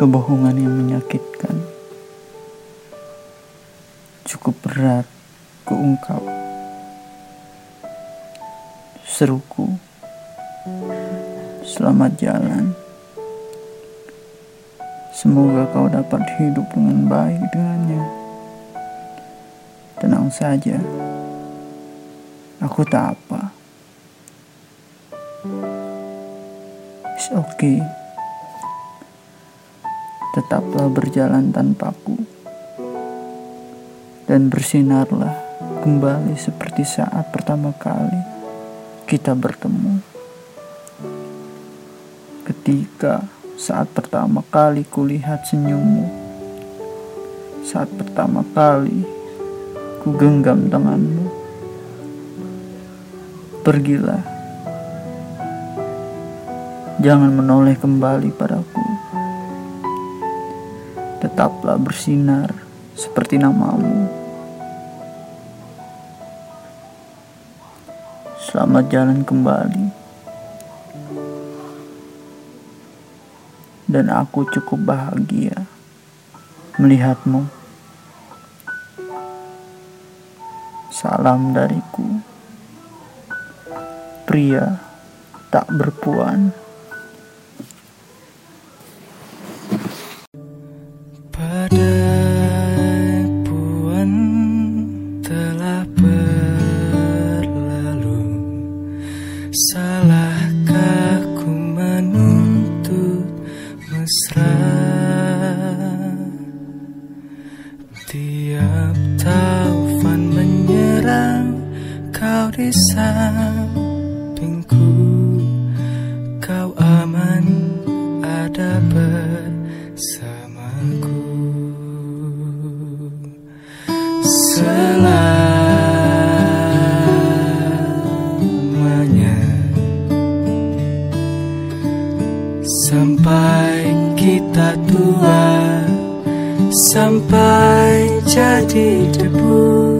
Kebohongan yang menyakitkan cukup berat kuungkap. Seruku, selamat jalan. Semoga kau dapat hidup dengan baik dengannya. Tenang saja, aku tak apa. It's okay. Tetaplah berjalan tanpaku. Dan bersinarlah kembali seperti saat pertama kali kita bertemu. Ketika saat pertama kali kulihat senyummu, saat pertama kali ku genggam tanganmu, pergilah, jangan menoleh kembali padaku, tetaplah bersinar seperti namamu. Selamat jalan kembali. dan aku cukup bahagia melihatmu. Salam dariku, pria tak berpuan. Mesra? Tiap taufan menyerang kau di sampingku Kau aman ada bersamaku Sampai kita tua Sampai jadi debu